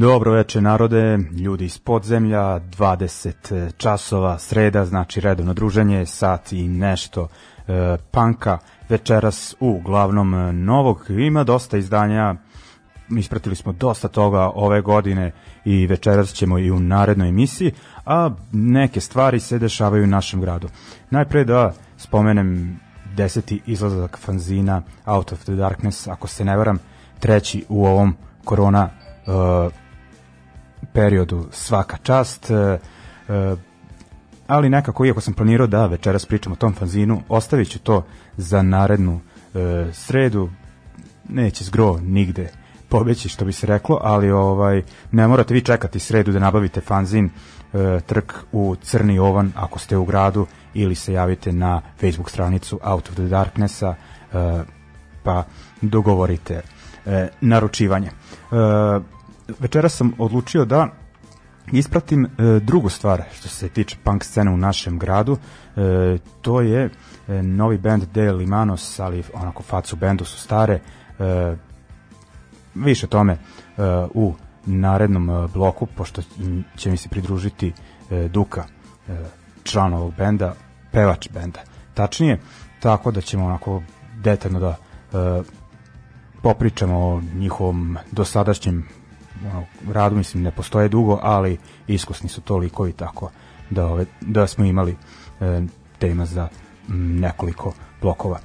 Dobro veče narode, ljudi iz podzemlja, 20 časova, sreda, znači redovno druženje, sat i nešto e, panka večeras u glavnom e, novog. Ima dosta izdanja, ispratili smo dosta toga ove godine i večeras ćemo i u narednoj emisiji, a neke stvari se dešavaju u našem gradu. Najpre da spomenem deseti izlazak fanzina Out of the Darkness, ako se ne varam, treći u ovom korona uh, periodu svaka čast, uh, ali nekako, iako sam planirao da večeras pričam o tom fanzinu, ostavit ću to za narednu uh, sredu, neće zgro nigde pobeći što bi se reklo, ali ovaj ne morate vi čekati sredu da nabavite fanzin trk u Crni Ovan ako ste u gradu ili se javite na Facebook stranicu Out of the Darknessa pa dogovorite naručivanje. Večera sam odlučio da ispratim e, drugu stvar što se tiče punk scene u našem gradu. E, to je e, novi band De Limanos, ali onako facu bendu su stare. E, više tome e, u narednom e, bloku, pošto će mi se pridružiti e, Duka, e, član ovog benda, pevač benda. Tačnije, tako da ćemo onako detaljno da e, popričamo o njihovom dosadašnjem radu mislim ne postoje dugo, ali iskusni su toliko i tako da ove, da smo imali e, tema za nekoliko blokova.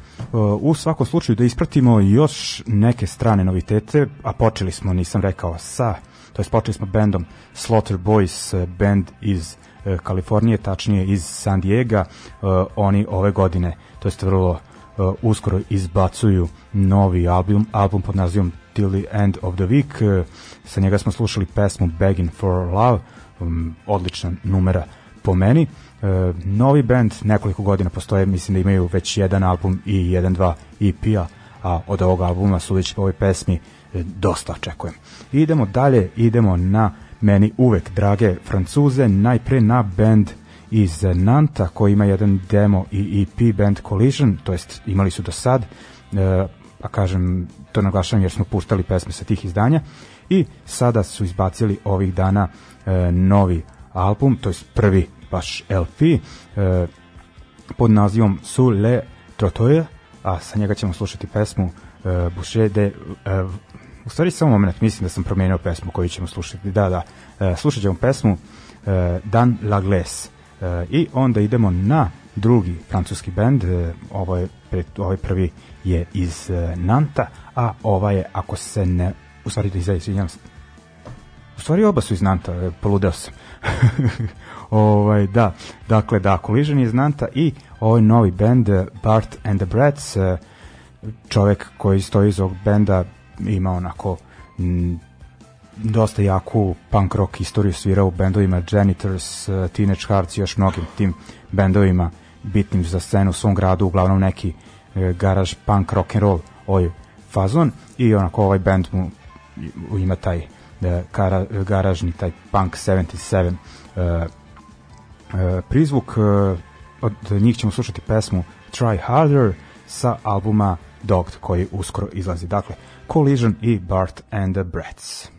U svakom slučaju da ispratimo još neke strane novitete, a počeli smo, nisam rekao, sa, to jest počeli smo bandom Slaughter Boys, band iz Kalifornije, tačnije iz San Diego. Oni ove godine, to jest vrlo uskoro izbacuju novi album, album pod nazivom Till the End of the Week. Sa njega smo slušali pesmu Begging for Love, um, odlična numera po meni. E, novi band, nekoliko godina postoje, mislim da imaju već jedan album i jedan, dva EP-a, a od ovog albuma, sudeći po ovoj pesmi, e, dosta očekujem. Idemo dalje, idemo na meni uvek drage Francuze, najpre na band iz Nanta koji ima jedan demo i EP band Collision, to jest imali su do sad, e, a kažem, to naglašavam jer smo puštali pesme sa tih izdanja i sada su izbacili ovih dana e, novi album, to jest prvi baš LP e, pod nazivom Sous le Trottoir, a sa njega ćemo slušati pesmu e, Boucher de... E, u stvari samo moment, mislim da sam promenio pesmu koju ćemo slušati. Da, da, e, slušat ćemo pesmu e, Dan la Glace. E, I onda idemo na drugi francuski bend, e, ovo je, ovaj prvi je iz e, Nanta, a ova je, ako se ne, u stvari da izvinjam se, u stvari oba su iz Nanta, e, poludeo sam. ovaj, da, dakle, da, Collision iz Nanta i ovaj novi bend Bart and the Brats, čovek koji stoji iz ovog benda ima onako m, dosta jaku punk rock istoriju svira u bendovima Janitors, Teenage Hearts i još mnogim tim bendovima bitnim za scenu u svom gradu, uglavnom neki e, garaž punk rock and roll ovaj fazon i onako ovaj band mu ima taj e, gara, garažni taj punk 77 e, e, prizvuk e, od njih ćemo slušati pesmu Try Harder sa albuma Dogged koji uskoro izlazi. Dakle Collision i Bart and the Brats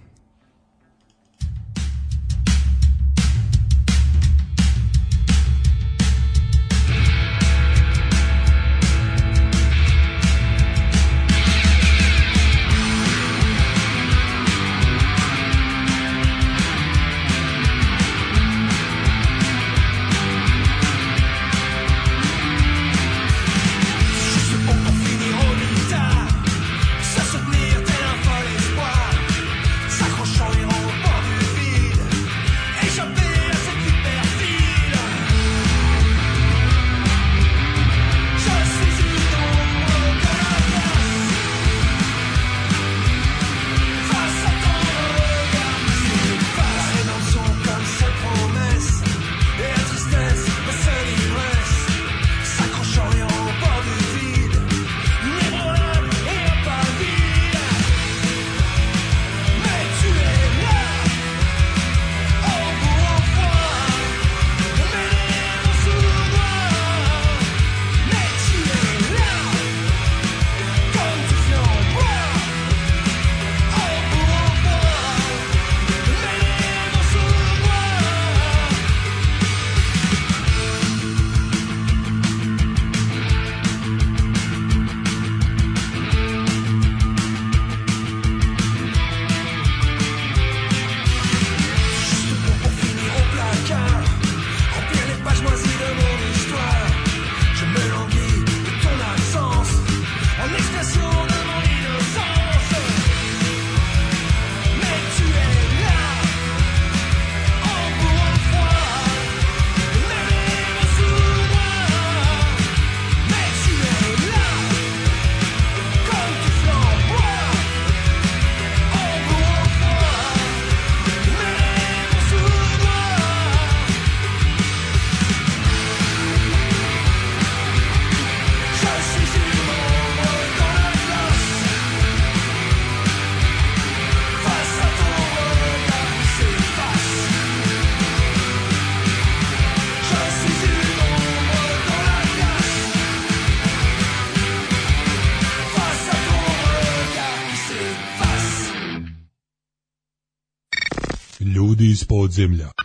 iz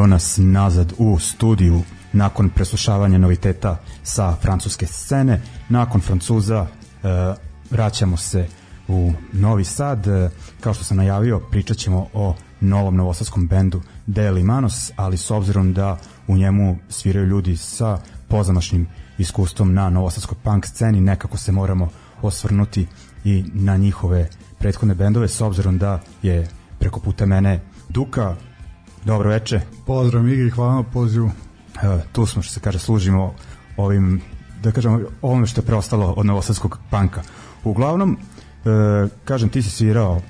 evo nas nazad u studiju nakon preslušavanja noviteta sa francuske scene. Nakon Francuza e, vraćamo se u Novi Sad. E, kao što sam najavio, pričat ćemo o novom novosadskom bendu Deli Manos, ali s obzirom da u njemu sviraju ljudi sa pozamašnim iskustvom na novosadskoj punk sceni, nekako se moramo osvrnuti i na njihove prethodne bendove, s obzirom da je preko puta mene Duka, Dobro veče. Pozdrav Migi, hvala na pozivu. Evo, tu smo što se kaže služimo ovim da kažemo ovome što je preostalo od novosadskog panka. Uglavnom e, kažem ti si svirao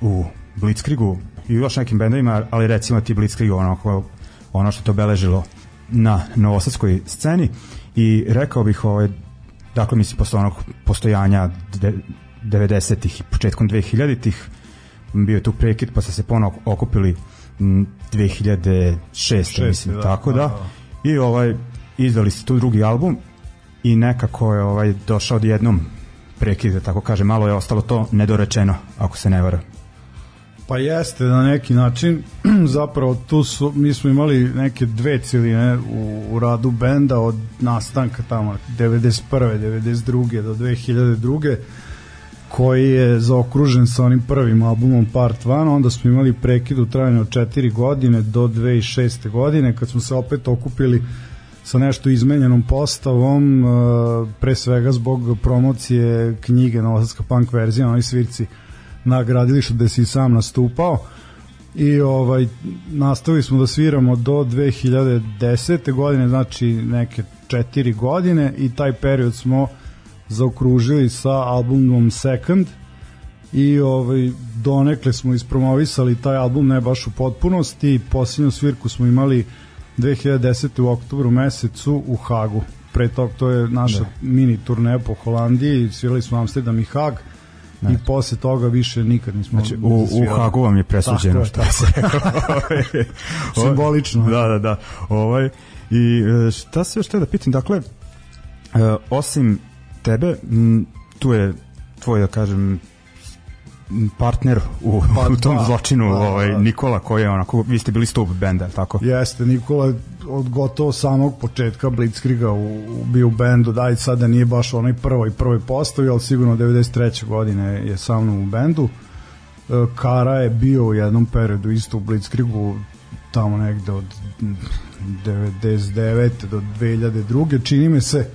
u Blitzkriegu i još nekim bendovima, ali recimo ti Blitzkrieg ono, ono što te obeležilo na novosadskoj sceni i rekao bih ovaj, dakle mislim posle onog postojanja 90-ih i početkom 2000-ih bio je tu prekid pa ste se ponovo okupili 2006. Šest, mislim, da, tako da. da. I ovaj izdali ste tu drugi album i nekako je ovaj došao jednom prekid, da tako kaže, malo je ostalo to nedorečeno, ako se ne vara. Pa jeste, na neki način, zapravo tu su, mi smo imali neke dve ciline u, u radu benda od nastanka tamo 91. 92. do 2002 koji je zaokružen sa onim prvim albumom Part 1, onda smo imali prekid u trajanju od 4 godine do 2006. godine, kad smo se opet okupili sa nešto izmenjenom postavom, e, pre svega zbog promocije knjige Novosadska punk verzija, oni svirci na gradilištu gde si sam nastupao i ovaj nastavili smo da sviramo do 2010. godine, znači neke 4 godine i taj period smo uh, zaokružili sa albumom Second i ovaj, donekle smo ispromovisali taj album ne baš u potpunosti. Posljednju svirku smo imali 2010. u oktobru mesecu u Hagu. Pre tog to je naša da. mini turneja po Holandiji. Svirali smo Amsterdam i Hag. Ne. i posle toga više nikad nismo znači, u, u Hagu vam je presuđeno što se simbolično. da da da. Ovaj i e, šta se još te da pitam? Dakle Uh, osim tebe, tu je tvoj, da kažem, partner u, pa, u tom da, zločinu, da, ovaj, da. Nikola koji je onako, vi ste bili stup benda, tako? Jeste, Nikola od gotovo samog početka Blitzkriga u, u, bio u bendu, daj sada nije baš onaj prvoj prvoj postavi, ali sigurno 93. godine je sa mnom u bendu. E, Kara je bio u jednom periodu isto u Blitzkrigu tamo negde od 99. do 2002. čini me se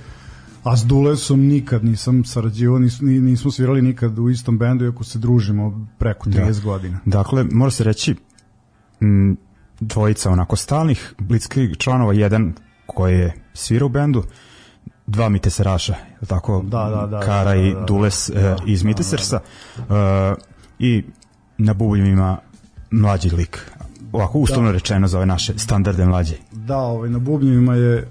A s Dulesom nikad nisam sarađivao, nis, nismo svirali nikad u istom bendu, iako se družimo preko 30 da. godina. Dakle, mora se reći, m, dvojica onako stalnih Blitzkrieg članova, jedan koji je svirao u bendu, dva Miteseraša, tako? Da, da, da. Kara da, da, i Dules da, da, iz Mitesersa. Da, da. Uh, I na bubnjima mlađi lik. Ovako uslovno da. rečeno za ove naše standarde mlađe. Da, ovaj, na bubnjima je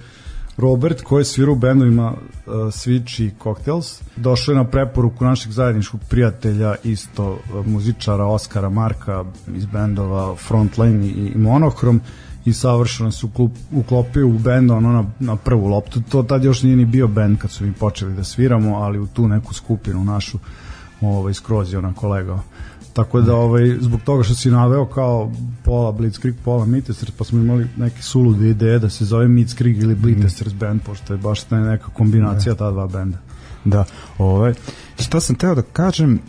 Robert koji svira u bendovima uh, Switch i Cocktails došao je na preporuku našeg zajedničkog prijatelja isto uh, muzičara Oskara Marka iz bendova Frontline i, i Monochrom i savršeno se uklopio u bend ono na, na prvu loptu. To tad još nije ni bio bend kad su mi počeli da sviramo ali u tu neku skupinu našu ovaj, skroz je ona kolega Tako da ovaj zbog toga što si naveo kao pola Blitzkrieg, pola Mitesters, pa smo imali neke sulude ideje da se zove Blitzkrieg ili Blitzkrieg mm. band, pošto je baš ta neka kombinacija ta dva benda. Da, ovaj, šta sam teo da kažem,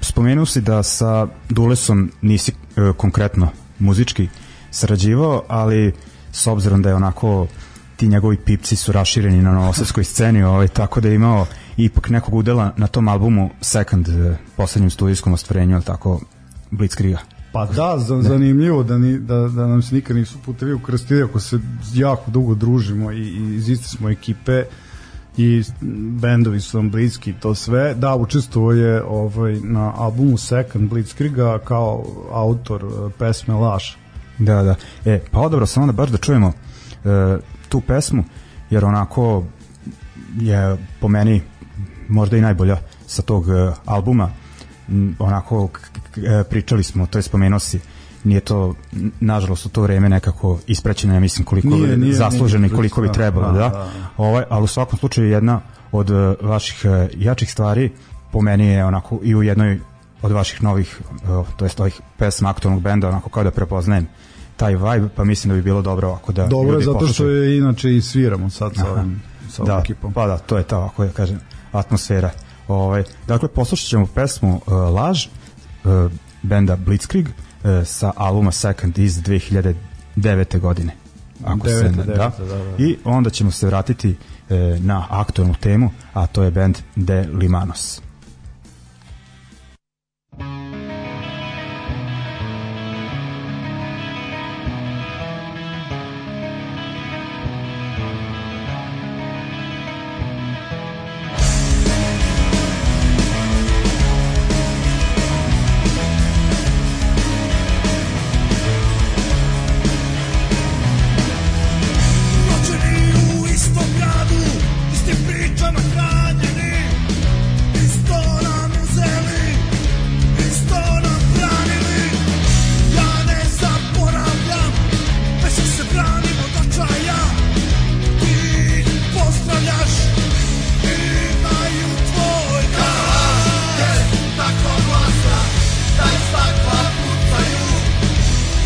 spomenuo si da sa Dulesom nisi e, konkretno muzički sarađivao, ali s obzirom da je onako ti njegovi pipci su rašireni na novosadskoj sceni, ovaj, tako da je imao ipak nekog udela na tom albumu Second, eh, poslednjem studijskom ostvarenju, ali tako, Blitzkriga. Pa da, zanimljivo da, ni, da, da nam se nikad nisu putevi ukrstili ako se jako dugo družimo i, i iz iste smo ekipe i bendovi su nam bliski to sve. Da, učestvovao je ovaj, na albumu Second Blitzkriga kao autor uh, pesme Laš. Da, da. E, pa odabro samo da baš da čujemo uh, tu pesmu, jer onako je po meni možda i najbolja sa tog uh, albuma onako e, pričali smo to je spomenuo si nije to nažalost u to vreme nekako ispraćeno ja mislim koliko nije, nije, zasluženo i koliko bi trebalo da, da, da. Ovaj, ali u svakom slučaju jedna od uh, vaših jačih stvari po meni je onako i u jednoj od vaših novih to jest ovih pesma aktualnog benda onako kao da prepoznajem taj vibe, pa mislim da bi bilo dobro ovako da Dobro je zato što je inače i sviramo sad sa ovim sa da, ekipom. Pa da, to je ta, ako ja kažem, atmosfera. Ovaj, dakle, poslušat ćemo pesmu uh, Laž, uh, benda Blitzkrieg, uh, sa albuma Second iz 2009. godine. Ako 9, se ne, 9, da. Da, da. I onda ćemo se vratiti uh, na aktualnu temu, a to je band De Limanos.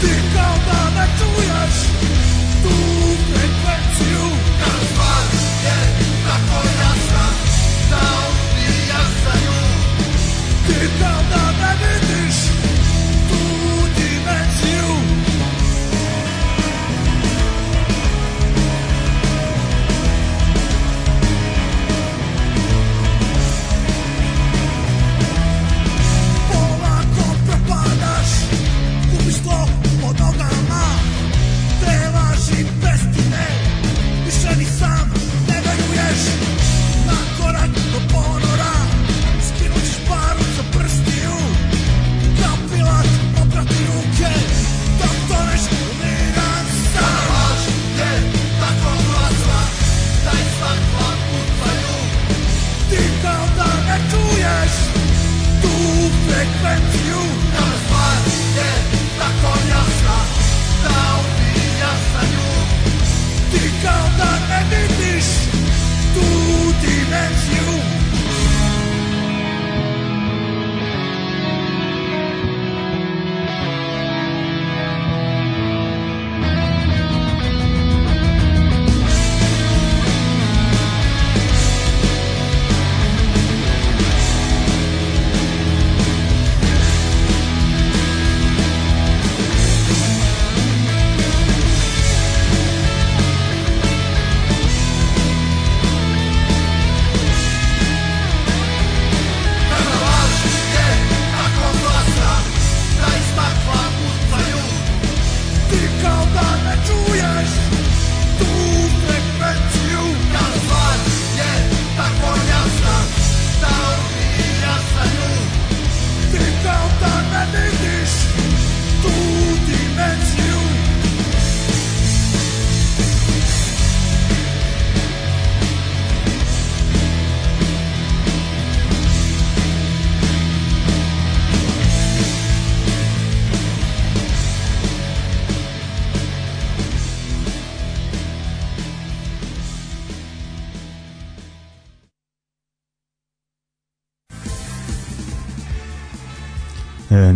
你到那来注意，拄会分手。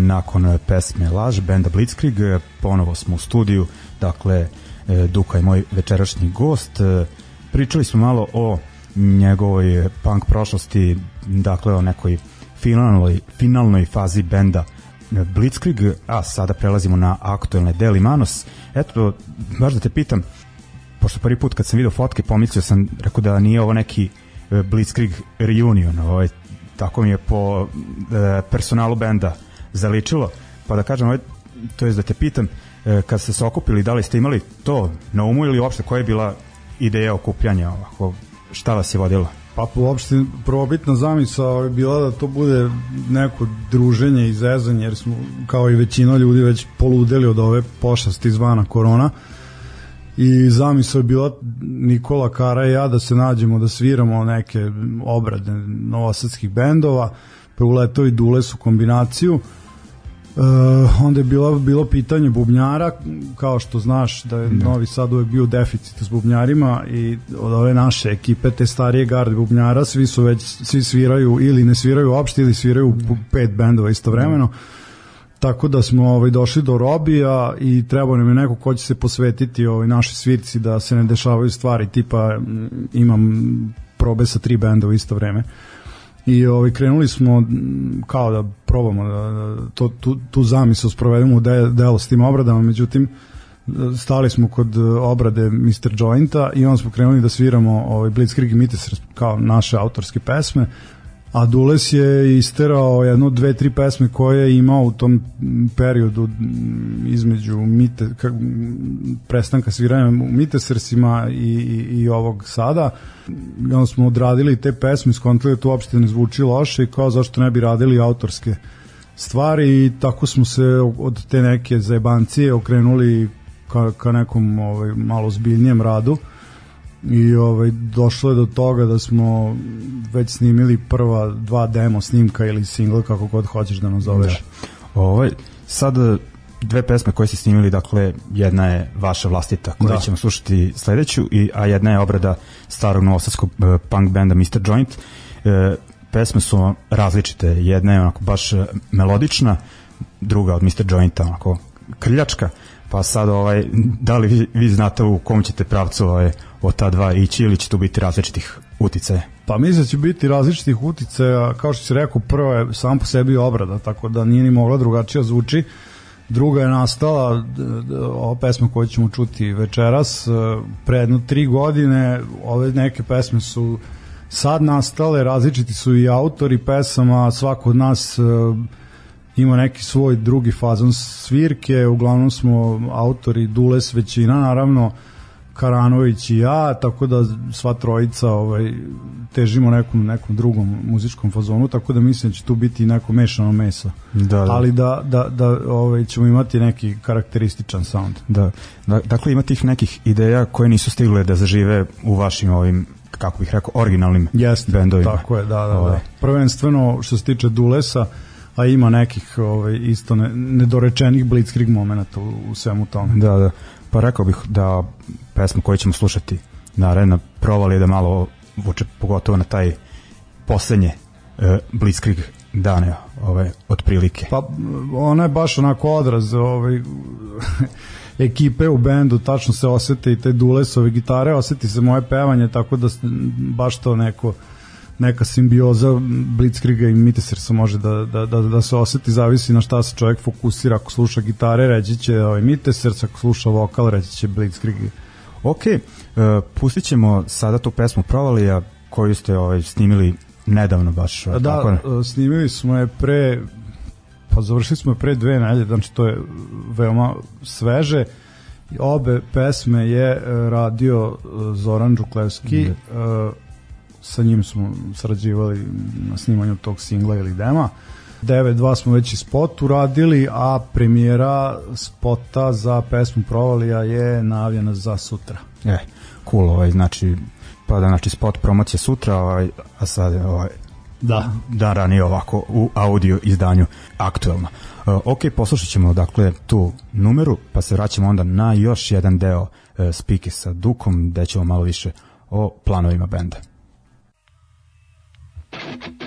Nakon pesme Laž, benda Blitzkrieg, ponovo smo u studiju, dakle, e, Duka je moj večerašnji gost. E, pričali smo malo o njegovoj punk prošlosti, dakle o nekoj finalnoj, finalnoj fazi benda Blitzkrieg, a sada prelazimo na aktuelne Deli Manos. Eto, baš da te pitam, pošto prvi put kad sam video fotke pomislio sam, rekao da nije ovo neki e, Blitzkrieg reunion, ovaj, tako mi je po e, personalu benda zaličilo, pa da kažem, ovaj, to je da te pitam, e, kad ste se okupili, da li ste imali to na umu ili uopšte koja je bila ideja okupljanja ovako, šta vas je vodilo? Pa uopšte prvobitna zamisao je bila da to bude neko druženje i zezanje jer smo kao i većina ljudi već poludeli od ove pošasti zvana korona. I zamisao je bila Nikola Kara i ja da se nađemo da sviramo neke obrade novosadskih bendova pa uleto i su kombinaciju onda je bilo, bilo pitanje bubnjara, kao što znaš da je da. Novi Sad uvek bio deficit s bubnjarima i od ove naše ekipe, te starije garde bubnjara, svi su već, svi sviraju ili ne sviraju uopšte ili sviraju pet bendova istovremeno. tako da smo ovaj došli do Robija i treba nam je neko ko će se posvetiti ovaj našoj svirci da se ne dešavaju stvari tipa imam probe sa tri benda u isto vreme i ovaj krenuli smo kao da probamo da, da to, tu, tu zamisao sprovedemo u de, delo s tim obradama međutim stali smo kod obrade Mr. Jointa i on smo krenuli da sviramo ovaj Blitzkrieg Mites kao naše autorske pesme a Dules je isterao jedno, dve, tri pesme koje je imao u tom periodu između mite, ka, prestanka sviranja u Mitesrsima i, i, i ovog sada. I onda smo odradili te pesme, skontali da to uopšte ne zvuči loše i kao zašto ne bi radili autorske stvari i tako smo se od te neke zajebancije okrenuli ka, ka nekom ovaj, malo zbiljnijem radu i ovaj, došlo je do toga da smo već snimili prva dva demo snimka ili single kako god hoćeš da nazoveš. Da. Ovaj, sad dve pesme koje ste snimili, dakle jedna je vaša vlastita koju da. ćemo slušati sledeću, i, a jedna je obrada starog novosadskog uh, punk benda Mr. Joint. Uh, pesme su različite, jedna je onako baš e, melodična, druga od Mr. Jointa onako krljačka, pa sad ovaj, da li vi, vi znate u kom ćete pravcu ovaj, od ta dva ići ili će tu biti različitih uticaja? Pa mislim da će biti različitih uticaja, kao što si rekao, prvo je sam po sebi obrada, tako da nije ni mogla drugačija zvuči. Druga je nastala, ova pesma koju ćemo čuti večeras, e, pre jedno tri godine, ove neke pesme su sad nastale, različiti su i autori pesama, svako od nas e, ima neki svoj drugi fazon svirke, uglavnom smo autori Dules većina, naravno, Karanović i ja, tako da sva trojica ovaj, težimo nekom, nekom drugom muzičkom fazonu, tako da mislim da će tu biti neko mešano meso. Da, da. Ali da, da, da ovaj, ćemo imati neki karakterističan sound. Da. da. Dakle, ima tih nekih ideja koje nisu stigle da zažive u vašim ovim kako bih rekao, originalnim Jeste, bendovima. Tako je, da, da, da. Ovaj. Prvenstveno, što se tiče Dulesa, a ima nekih ovaj, isto ne, nedorečenih blitzkrieg momenta u, u svemu tome. Da, da. Pa rekao bih da pesma koju ćemo slušati na arena provali da malo vuče pogotovo na taj poslednje e, Blitzkrieg dane ove otprilike. Pa ona je baš onako odraz ovaj ekipe u bendu, tačno se osete i te dulesove gitare, oseti se moje pevanje, tako da baš to neko neka simbioza Blitzkriga i Mitesersa može da, da, da, da se oseti, zavisi na šta se čovjek fokusira, ako sluša gitare, reći će ovaj Mitesers, ako sluša vokal, reći će Blitzkrieg. Ok, uh, pustit ćemo sada tu pesmu Provalija koju ste ovaj, snimili nedavno baš. Da, tako ne? E, snimili smo je pre pa završili smo je pre dve nedelje, znači to je veoma sveže. Obe pesme je e, radio Zoran Đuklevski, mm. uh, sa njim smo sarađivali na snimanju tog singla ili dema. 9.2 smo već i spot uradili, a premijera spota za pesmu Provalija je najavljena za sutra. E, cool, ovaj, znači, pa da, znači spot promocija sutra, ovaj, a sad ovaj, da. da ranije ovako u audio izdanju aktuelno. Uh, ok, poslušat ćemo dakle tu numeru, pa se vraćamo onda na još jedan deo uh, spike sa Dukom, gde ćemo malo više o planovima benda. thank you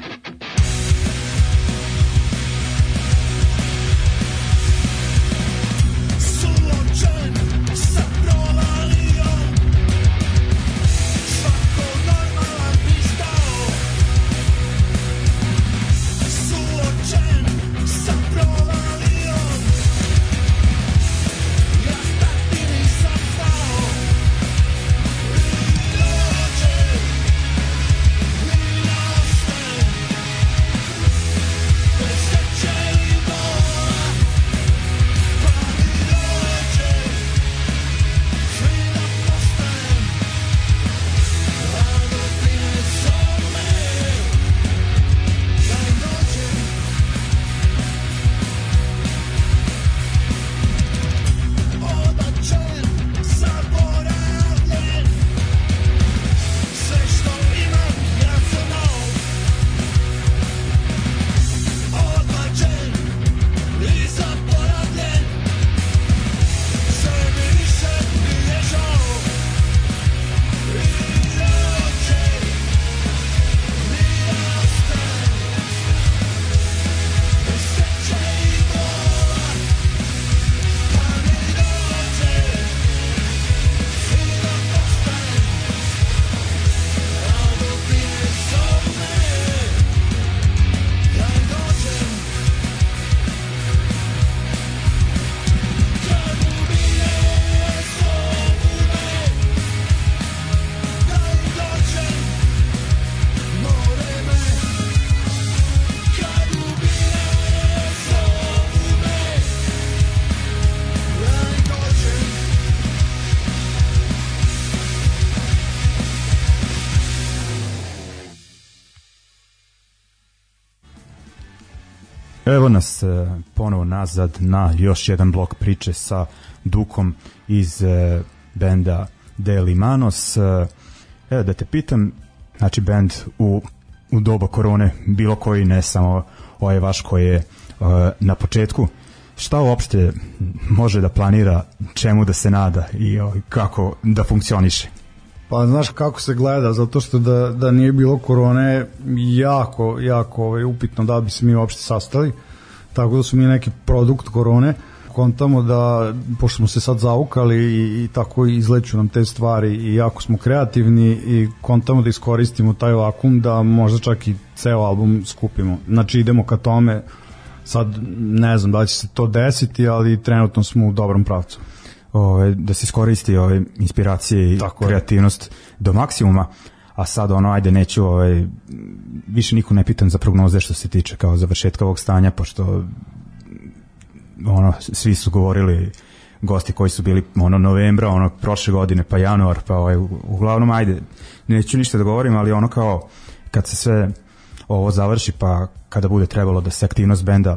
Evo nas e, ponovo nazad na još jedan blok priče sa Dukom iz e, benda Deli Manos. E, evo da te pitam, znači bend u, u doba korone, bilo koji, ne samo ovaj vaš koji je na početku, šta uopšte može da planira, čemu da se nada i ovaj, kako da funkcioniše? Pa znaš kako se gleda, zato što da, da nije bilo korone jako, jako ovaj, upitno da bi se mi uopšte sastali, tako da su mi neki produkt korone, kontamo da, pošto smo se sad zaukali i, i tako izleću nam te stvari i jako smo kreativni i kontamo da iskoristimo taj vakum da možda čak i ceo album skupimo. Znači idemo ka tome, sad ne znam da će se to desiti, ali trenutno smo u dobrom pravcu ove, da se iskoristi ove inspiracije i Tako kreativnost je. do maksimuma a sad ono ajde neću ovaj više niko ne pitam za prognoze što se tiče kao završetka ovog stanja pošto ono svi su govorili gosti koji su bili ono novembra, ono prošle godine, pa januar, pa ovaj, uglavnom ajde, neću ništa da govorim, ali ono kao kad se sve ovo završi, pa kada bude trebalo da se aktivnost benda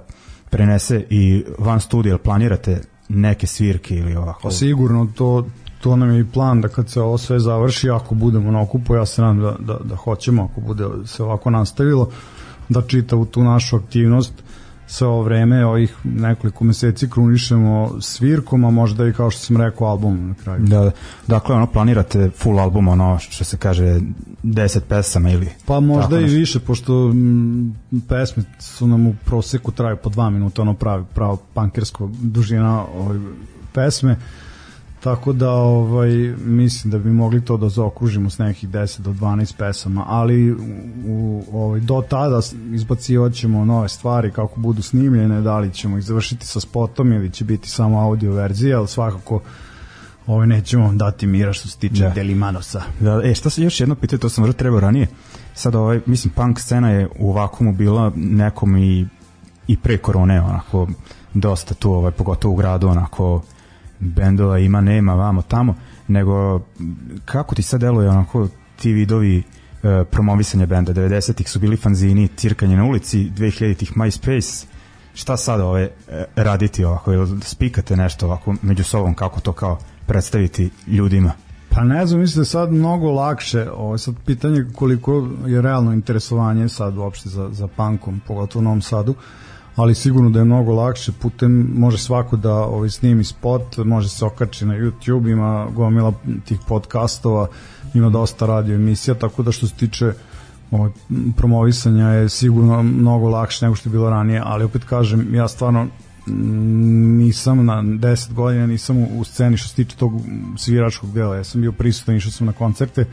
prenese i van studija, planirate neke svirke ili ovako? Pa sigurno, to, to nam je i plan da kad se ovo sve završi, ako budemo na okupu, ja se nadam da, da, da hoćemo, ako bude se ovako nastavilo, da čita u tu našu aktivnost sve ovo vreme, ovih nekoliko meseci krunišemo svirkom, a možda i kao što sam rekao album na kraju. Da, dakle ono planirate full album, ono što se kaže 10 pesama ili Pa možda i više, pošto m, pesme su nam u proseku traju po dva minuta, ono pravi, pravo pankersko dužina ovaj, pesme. Tako da ovaj mislim da bi mogli to da zaokružimo s nekih 10 do 12 pesama, ali u, ovaj do tada izbacivaćemo nove stvari kako budu snimljene, da li ćemo ih završiti sa spotom ili će biti samo audio verzija, al svakako ovaj nećemo dati mira što se tiče da. Delimanosa. Da, e, šta se još jedno pitanje, to sam možda trebao ranije. Sad ovaj, mislim, punk scena je u vakumu bila nekom i, i pre korone, onako, dosta tu, ovaj, pogotovo u gradu, onako, bendova ima, nema, vamo, tamo, nego kako ti sad deluje onako ti vidovi e, promovisanja benda, 90-ih su bili fanzini, cirkanje na ulici, 2000-ih MySpace, šta sad ove e, raditi ovako, ili spikate nešto ovako među sobom, kako to kao predstaviti ljudima? Pa ne znam, mislim da sad mnogo lakše, ovo je sad pitanje koliko je realno interesovanje sad uopšte za, za punkom, pogotovo u Novom Sadu, ali sigurno da je mnogo lakše putem može svako da ovaj snimi spot, može se okači na YouTube, ima gomila tih podcastova, ima dosta radio emisija, tako da što se tiče ovaj, promovisanja je sigurno mnogo lakše nego što je bilo ranije, ali opet kažem, ja stvarno nisam na 10 godina nisam u sceni što se tiče tog sviračkog dela, ja sam bio prisutan, išao sam na koncerte,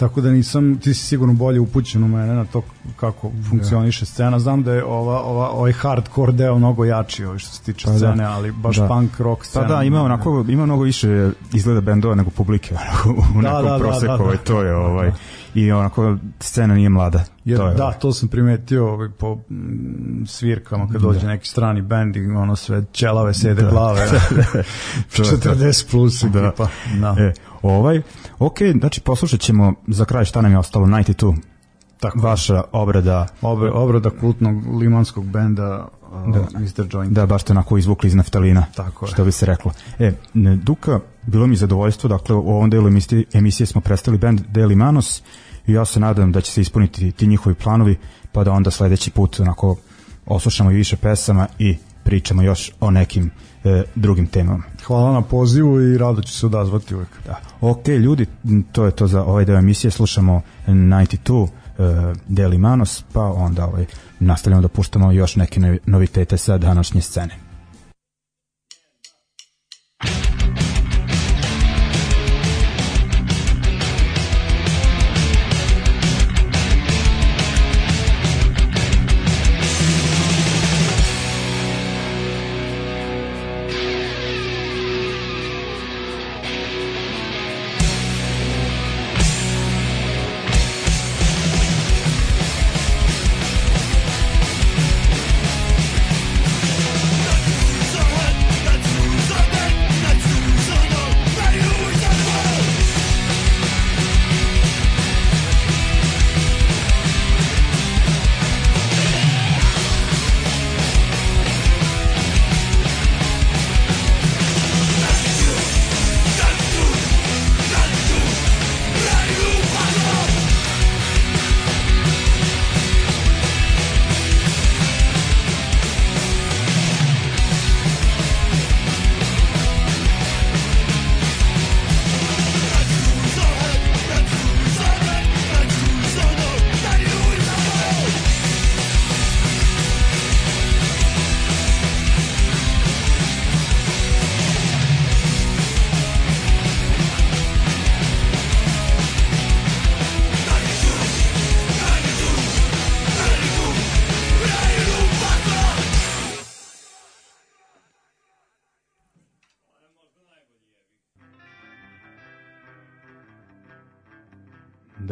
tako da nisam, ti si sigurno bolje upućen u mene na to kako funkcioniše scena. Znam da je ova, ova, ovaj hardcore deo mnogo jači ovaj što se tiče pa da. scene, da. ali baš da. punk rock scena. Pa da, ima onako, ima mnogo više izgleda bendova nego publike u da, nekom da, proseku, da, da, da. Ovaj, to je ovaj, i onako scena nije mlada. Jer, to je, da, to sam primetio ovaj, po m, svirkama kad dođe da. neki strani bend i ono sve ćelave sede da. glave. 40 plus da. ekipa. Da. E, ovaj, ok, znači poslušat ćemo za kraj šta nam je ostalo, 92. Tako. Vaša obrada. Obre, obrada kultnog limanskog benda uh, da. Mr. Joint. Da, baš ste onako izvukli iz naftalina, Tako je. što bi se reklo. E, Duka, bilo mi zadovoljstvo, dakle u ovom delu emisije, emisije smo predstavili band Deli Manos i ja se nadam da će se ispuniti ti njihovi planovi, pa da onda sledeći put onako oslušamo i više pesama i pričamo još o nekim e, drugim temama. Hvala na pozivu i rado ću se odazvati uvek. Da. Ok, ljudi, to je to za ovaj deo emisije, slušamo 92 e, Deli Manos, pa onda ovaj, nastavljamo da puštamo još neke novitete sa današnje scene.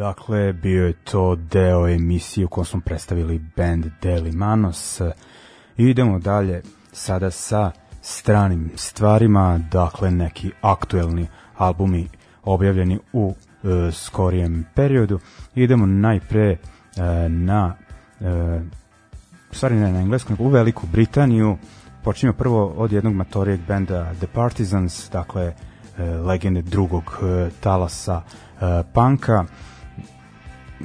Dakle, bio je to deo emisije u kojoj smo predstavili band Deli Manos. Idemo dalje sada sa stranim stvarima, dakle neki aktuelni albumi objavljeni u e, skorijem periodu. Idemo najpre e, na e, stvari ne na engleskom, u Veliku Britaniju. Počinjemo prvo od jednog matorijeg benda The Partisans, dakle e, legende drugog e, talasa e, panka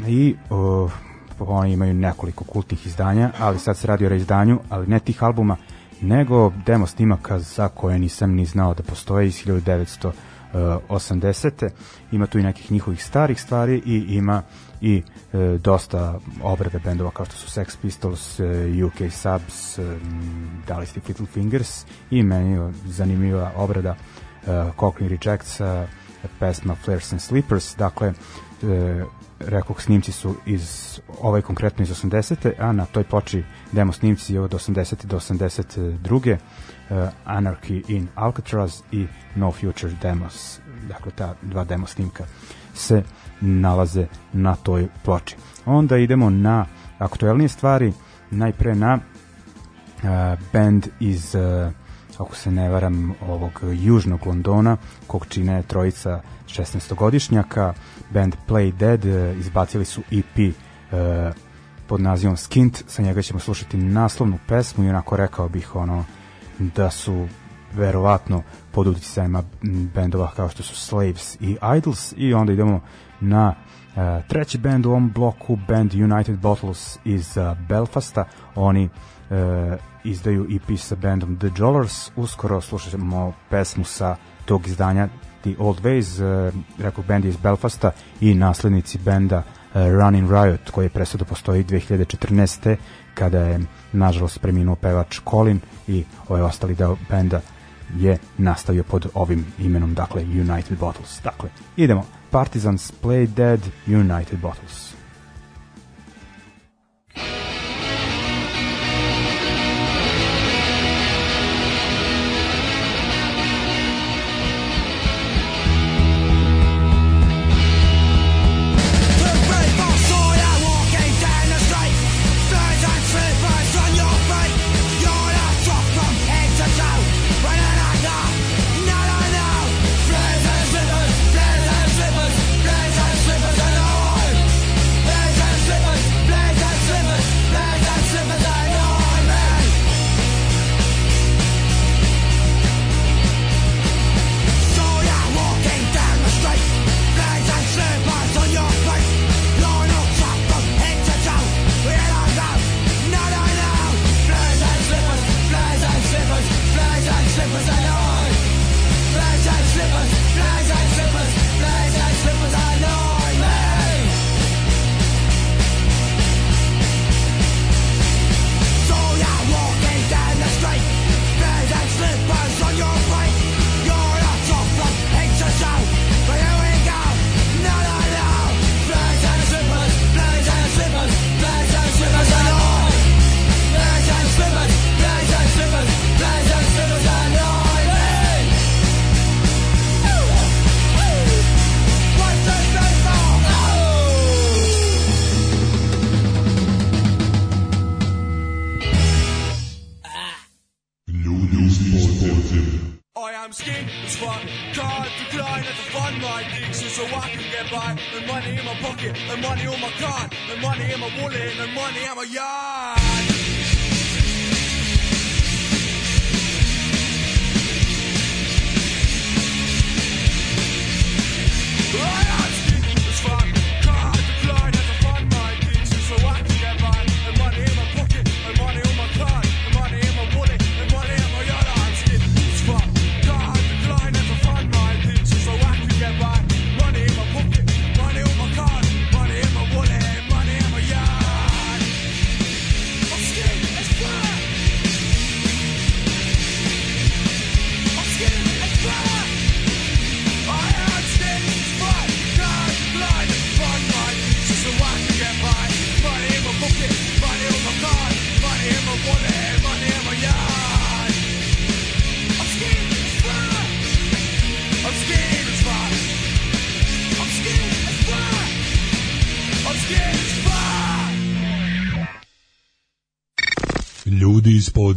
i uh, oni imaju nekoliko kultnih izdanja, ali sad se radi o reizdanju, ali ne tih albuma, nego demo snimaka za koje nisam ni znao da postoje iz 1980. Ima tu i nekih njihovih starih stvari i ima i e, dosta obrade bendova kao što su Sex Pistols, e, UK Subs, e, Dali Steve Little Fingers i meni zanimljiva obrada e, Cockney Rejects, e, pesma Flares and Sleepers, dakle e, rekoh snimci su iz ovaj konkretno iz 80. a na toj ploči demo snimci od 80. do 82. Uh, Anarchy in Alcatraz i No Future Demos dakle ta dva demo snimka se nalaze na toj ploči onda idemo na aktuelnije stvari najpre na uh, band iz uh, ako se ne varam ovog južnog Londona kog čine trojica 16-godišnjaka band Play Dead e, izbacili su EP e, pod nazivom Skint, sa njega ćemo slušati naslovnu pesmu i onako rekao bih ono da su verovatno pod uticajima bendova kao što su Slaves i Idols. I onda idemo na uh, treći band u ovom bloku, band United Bottles iz uh, Belfasta. Oni uh, izdaju EP sa bandom The Jollers. Uskoro slušamo pesmu sa tog izdanja The Old Ways, uh, rekao band iz Belfasta i naslednici benda uh, Running Riot koji je presao da postoji 2014. kada je nažalost preminuo pevač Colin i ovaj ostali deo benda je nastavio pod ovim imenom, dakle United Bottles. Dakle, idemo. Partisans Play Dead United Bottles.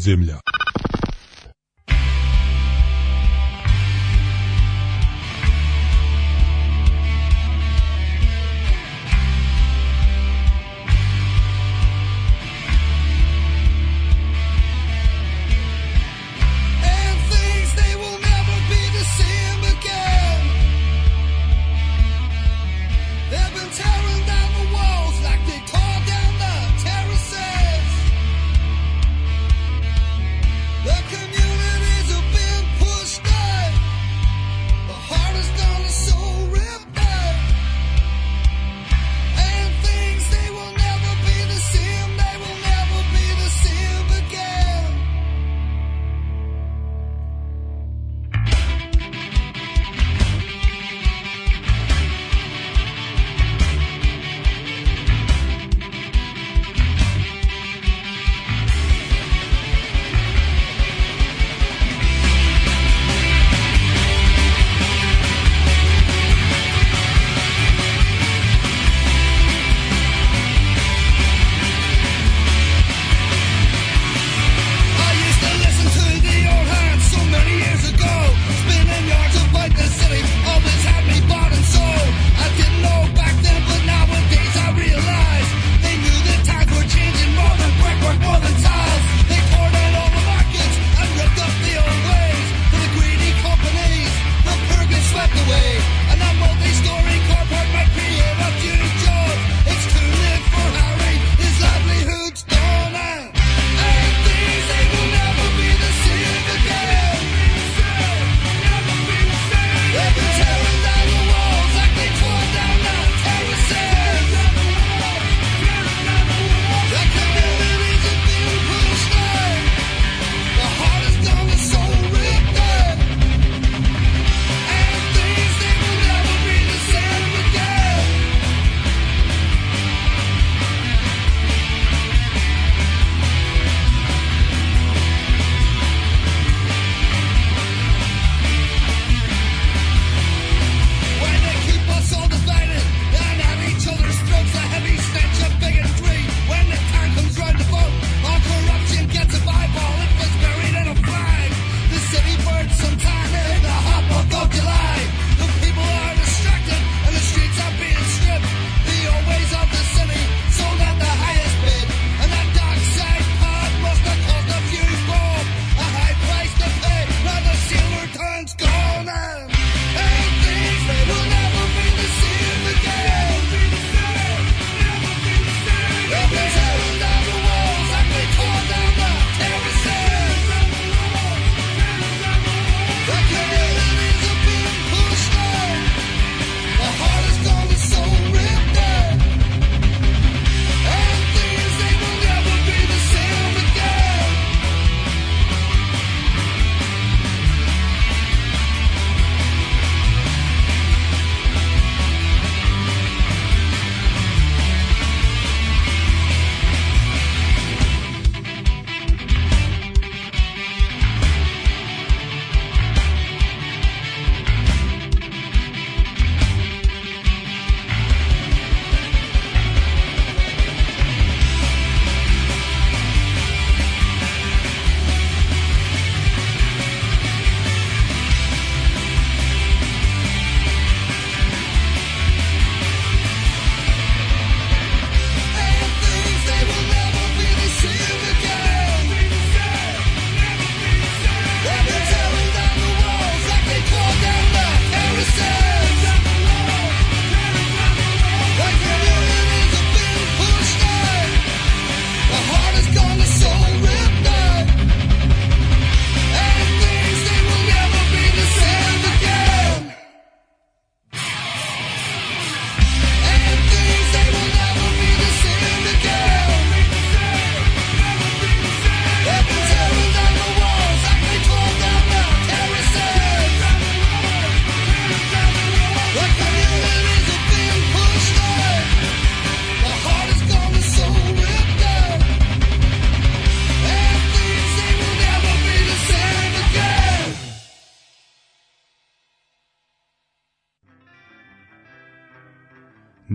Ljudi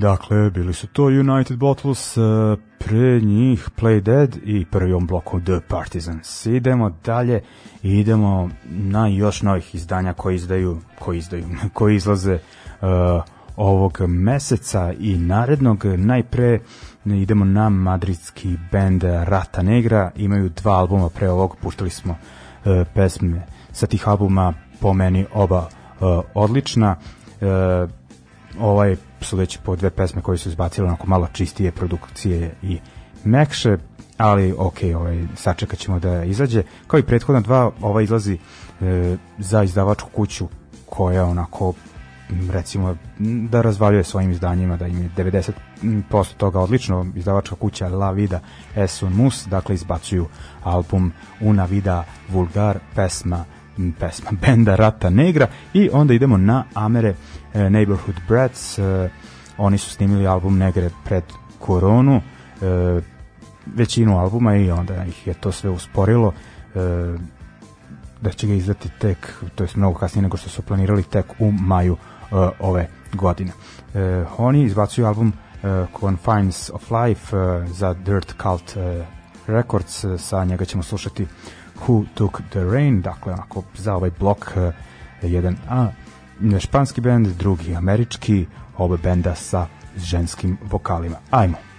Dakle, bili su to United Bottles, uh, pre njih Play Dead i prvi on bloku The Partisans. Idemo dalje i idemo na još novih izdanja koji izdaju, koji izdaju, koji izlaze uh, ovog meseca i narednog. Najpre idemo na madridski band Rata Negra, imaju dva albuma pre ovog, puštali smo uh, pesme sa tih albuma, po meni oba uh, odlična. Uh, ovaj su već po dve pesme koje su izbacile onako malo čistije produkcije i mekše, ali ok, ovaj, sačekat ćemo da izađe. Kao i prethodna dva, ova izlazi e, za izdavačku kuću koja onako recimo da razvaljuje svojim izdanjima da im je 90% toga odlično izdavačka kuća La Vida es mus dakle izbacuju album Una Vida Vulgar pesma pesma benda Rata Negra i onda idemo na Amere e, Neighborhood Brats e, oni su snimili album Negre pred koronu. E, većinu albuma i onda ih je to sve usporilo. E, da će ga izdati tek to je mnogo kasnije nego što su planirali tek u maju e, ove godine. E, oni izbacuju album e, Confines of Life e, za Dirt Cult e, Records. Sa njega ćemo slušati Who Took the Rain, dakle onako za ovaj blok uh, jedan a španski bend, drugi američki, oba benda sa ženskim vokalima. Ajmo.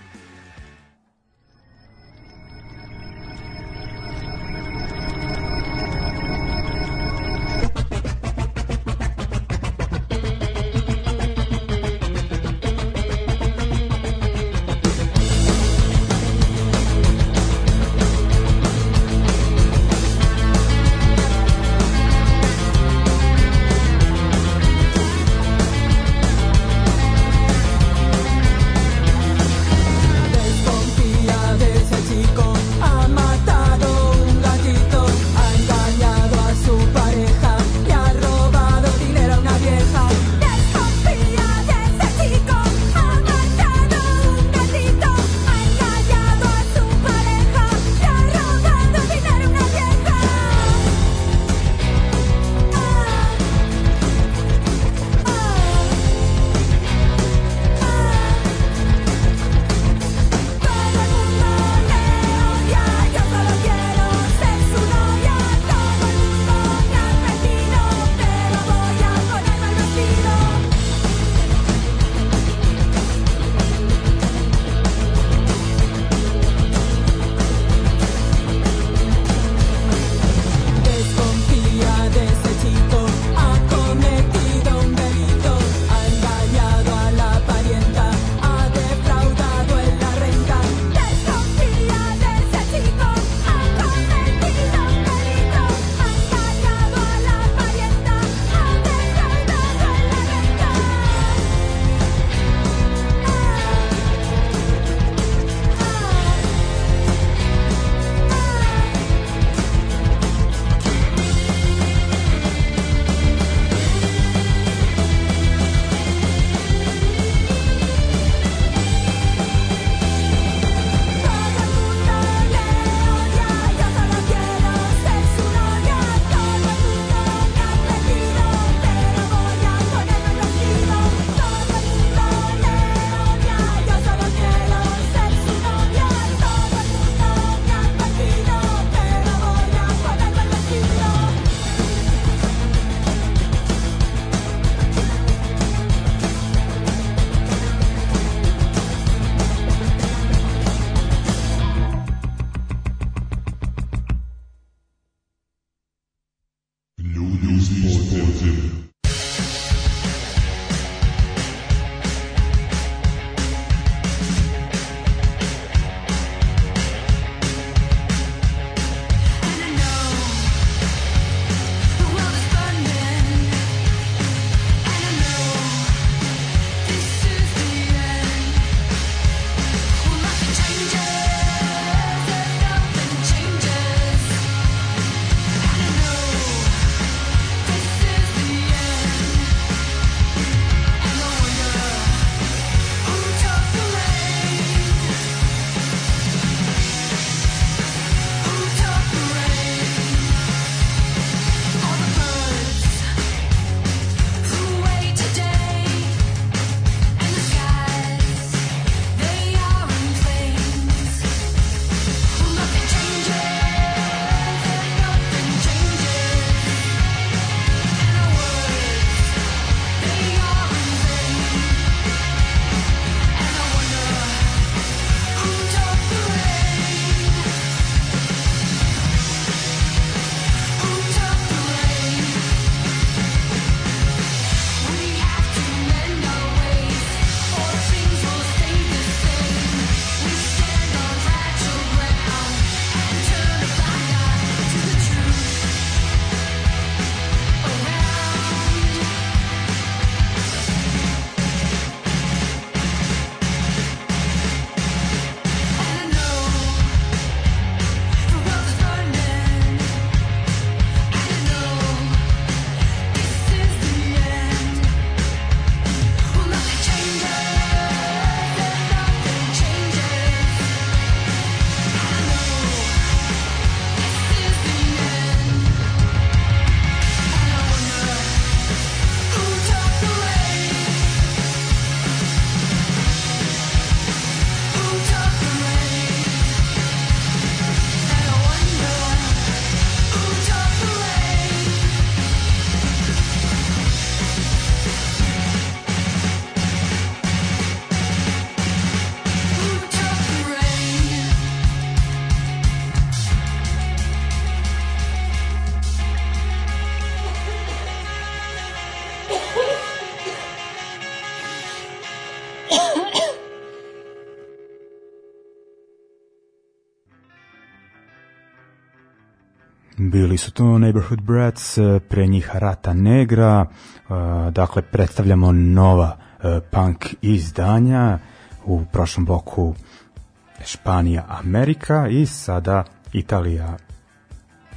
Bili su to Neighborhood Brats, e, pre njih Rata Negra, e, dakle predstavljamo nova e, punk izdanja, u prošlom bloku Španija, Amerika i sada Italija,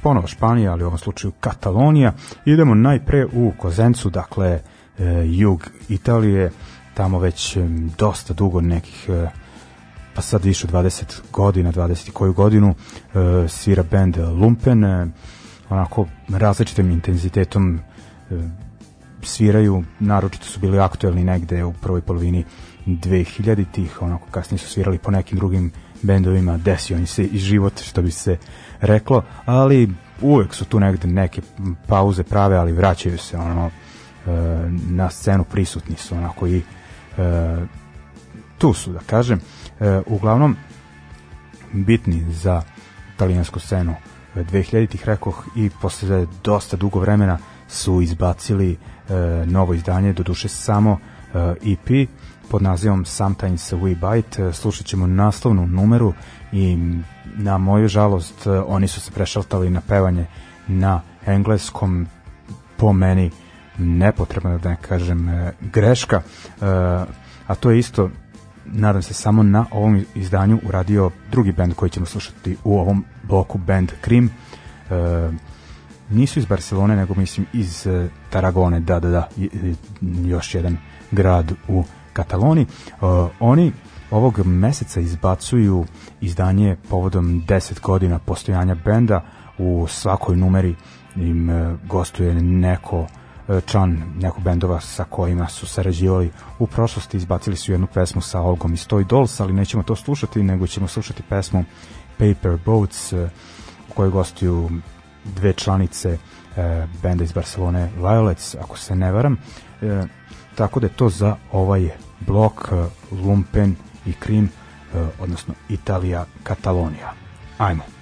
ponovo Španija, ali u ovom slučaju Katalonija. Idemo najpre u Kozencu, dakle jug Italije, tamo već dosta dugo nekih pa sad više 20 godina, 20 koju godinu svira band Lumpen, onako različitim intenzitetom uh, sviraju, naročito su bili aktuelni negde u prvoj polovini 2000-ih, onako kasnije su svirali po nekim drugim bendovima, desio im se i život, što bi se reklo, ali uvek su tu negde neke pauze prave, ali vraćaju se ono na scenu prisutni su onako i tu su da kažem. E, uglavnom bitni za italijansku scenu 2000-ih rekoh i posle dosta dugo vremena su izbacili e, novo izdanje, do duše samo e, EP pod nazivom Sometimes We Bite. E, slušat ćemo naslovnu numeru i na moju žalost oni su se prešaltali na pevanje na engleskom po meni nepotrebno da ne kažem greška a to je isto nadam se samo na ovom izdanju uradio drugi band koji ćemo slušati u ovom bloku, band Krim. E, nisu iz Barcelone, nego mislim iz e, Taragone, da, da, da, još jedan grad u Kataloni. E, oni ovog meseca izbacuju izdanje povodom 10 godina postojanja benda, u svakoj numeri im e, gostuje neko član nekog bendova sa kojima su sarađivali u prošlosti, izbacili su jednu pesmu sa Olgom i Stoy Dolls, ali nećemo to slušati, nego ćemo slušati pesmu Paper Boats eh, u kojoj gostuju dve članice e, benda iz Barcelone Violets, ako se ne varam. E, tako da je to za ovaj blok e, Lumpen i Krim, e, odnosno Italija, Katalonija. Ajmo.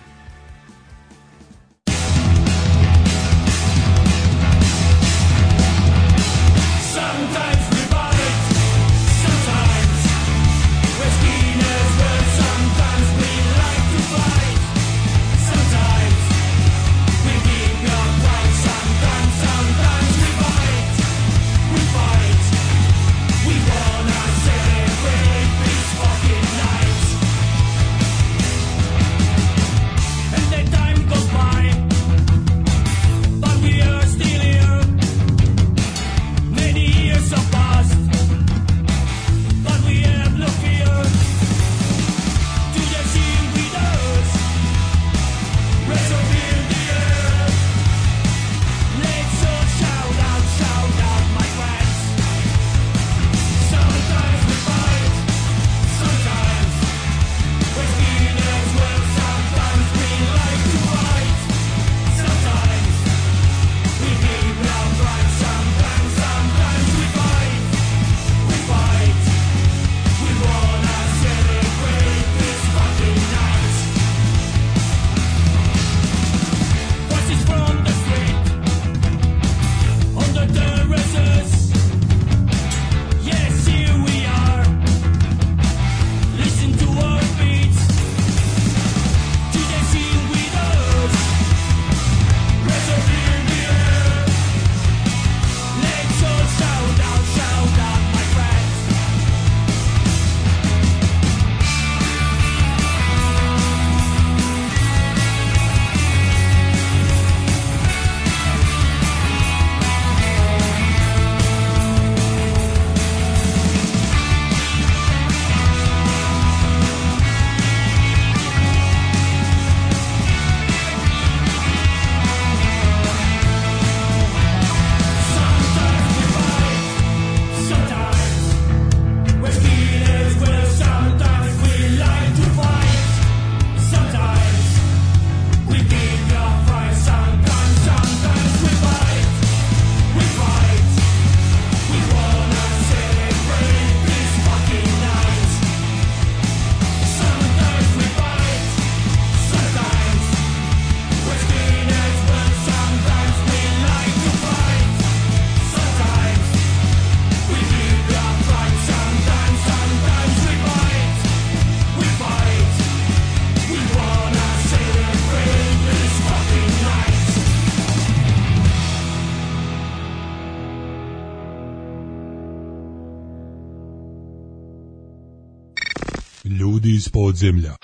Podzemlja.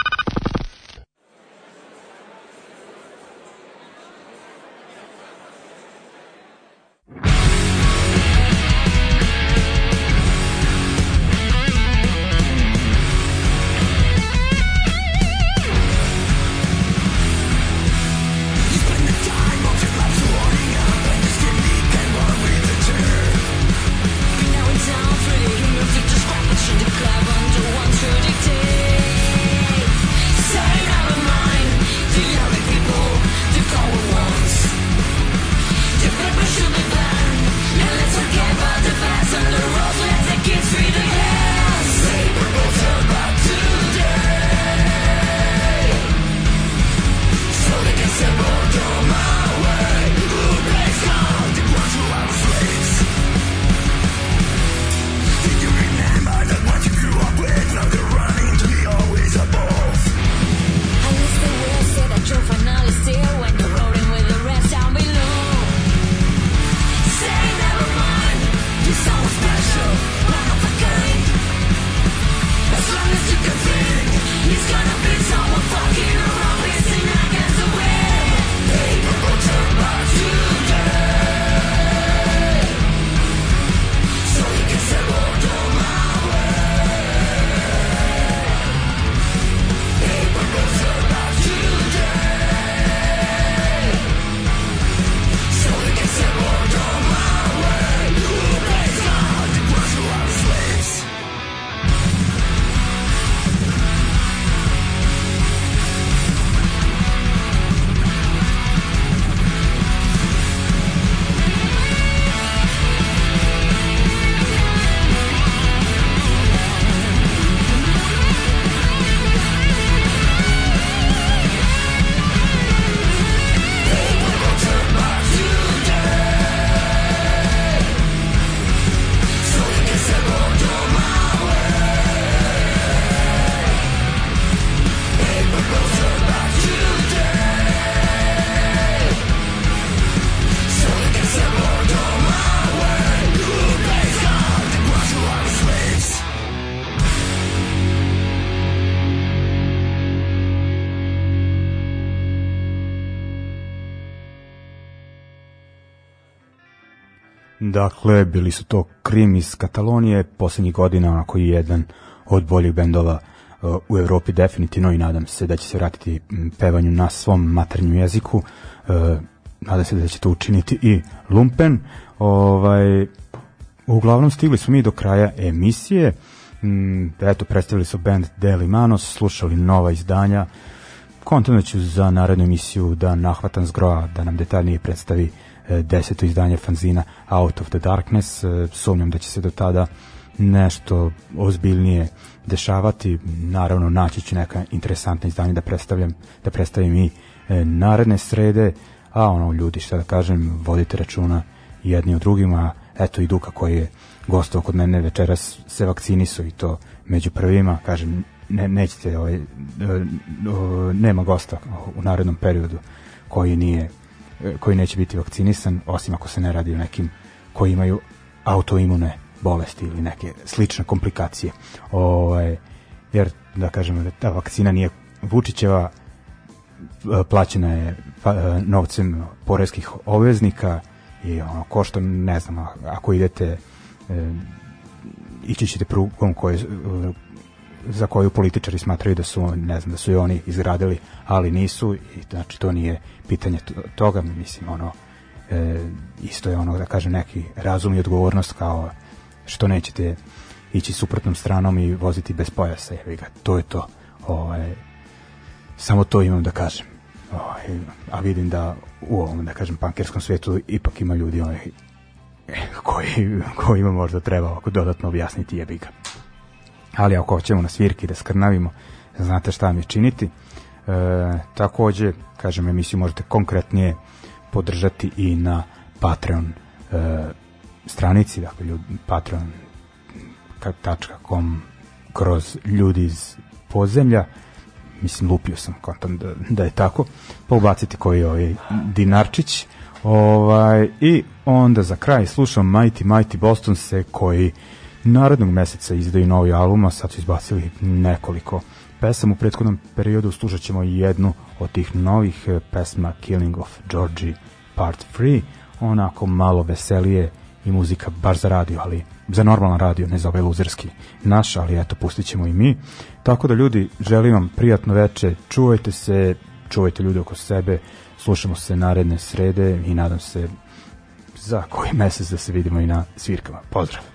Dakle, bili su to Krim iz Katalonije, poslednjih godina onako i jedan od boljih bendova uh, u Evropi definitivno i nadam se da će se vratiti pevanju na svom maternjem jeziku. Uh, nadam se da će to učiniti i Lumpen. Ovaj, uglavnom stigli smo mi do kraja emisije. Eto, predstavili su band Deli Manos, slušali nova izdanja. Kontam ću za narednu emisiju da nahvatam zgroa, da nam detaljnije predstavi uh, deseto izdanje fanzina Out of the Darkness. E, sumnjam da će se do tada nešto ozbiljnije dešavati. Naravno, naći ću neka interesantna izdanja da predstavljam, da predstavim i e, naredne srede, a ono, ljudi, šta da kažem, vodite računa jedni od drugima. Eto i Duka koji je gostao kod mene večeras se vakcinisu i to među prvima, kažem, ne, nećete, ovaj, nema gosta u narednom periodu koji nije koji neće biti vakcinisan, osim ako se ne radi o nekim koji imaju autoimune bolesti ili neke slične komplikacije. Ovaj, jer, da kažemo, ta vakcina nije Vučićeva, plaćena je pa, novcem poreskih obveznika i ono, košta, ne znam, ako idete e, ići ćete prugom koje, za koju političari smatraju da su ne znam da su i oni izgradili, ali nisu i znači to nije pitanje toga, mislim ono e, isto je ono da kažem neki razum i odgovornost kao što nećete ići suprotnom stranom i voziti bez pojasa, jevi ga, to je to. Ovaj samo to imam da kažem. Ovaj, a vidim da u ovom da kažem pankerskom svetu ipak ima ljudi ovaj, koji, koji ima možda treba ovako dodatno objasniti jebi ga ali ako hoćemo na svirki da skrnavimo, znate šta mi činiti. E, takođe, kažem, emisiju možete konkretnije podržati i na Patreon e, stranici, dakle ljudi, patreon.com kroz ljudi iz podzemlja. Mislim lupio sam kontam da, da je tako. Pa ubaciti koji je ovaj dinarčić. Ovaj, i onda za kraj slušam Mighty Mighty Boston se koji narednog meseca izdaju novi album, a sad su izbacili nekoliko pesama. U prethodnom periodu slušat ćemo jednu od tih novih e, pesma Killing of Georgie Part 3, onako malo veselije i muzika baš za radio, ali za normalan radio, ne za ovaj luzerski naš, ali eto, pustit ćemo i mi. Tako da ljudi, želim vam prijatno veče, čuvajte se, čuvajte ljude oko sebe, slušamo se naredne srede i nadam se za koji mesec da se vidimo i na svirkama. Pozdrav!